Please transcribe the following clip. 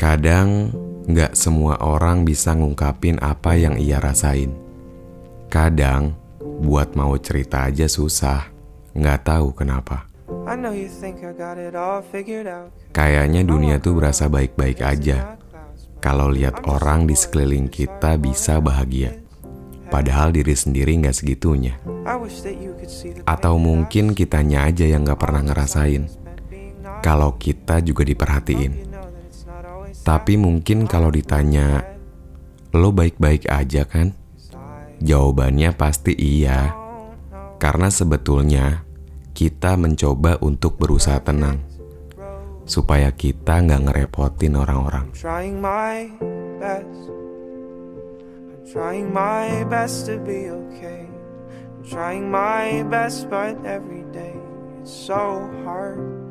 Kadang nggak semua orang bisa ngungkapin apa yang ia rasain. Kadang buat mau cerita aja susah, nggak tahu kenapa. Kayaknya dunia tuh berasa baik-baik aja. Kalau lihat orang di sekeliling kita bisa bahagia. Padahal diri sendiri nggak segitunya. Atau mungkin kitanya aja yang nggak pernah ngerasain. Kalau kita juga diperhatiin. Tapi mungkin kalau ditanya, lo baik-baik aja kan? Jawabannya pasti iya. Karena sebetulnya kita mencoba untuk berusaha tenang. Supaya kita nggak ngerepotin orang-orang. trying my best. But every day it's so hard.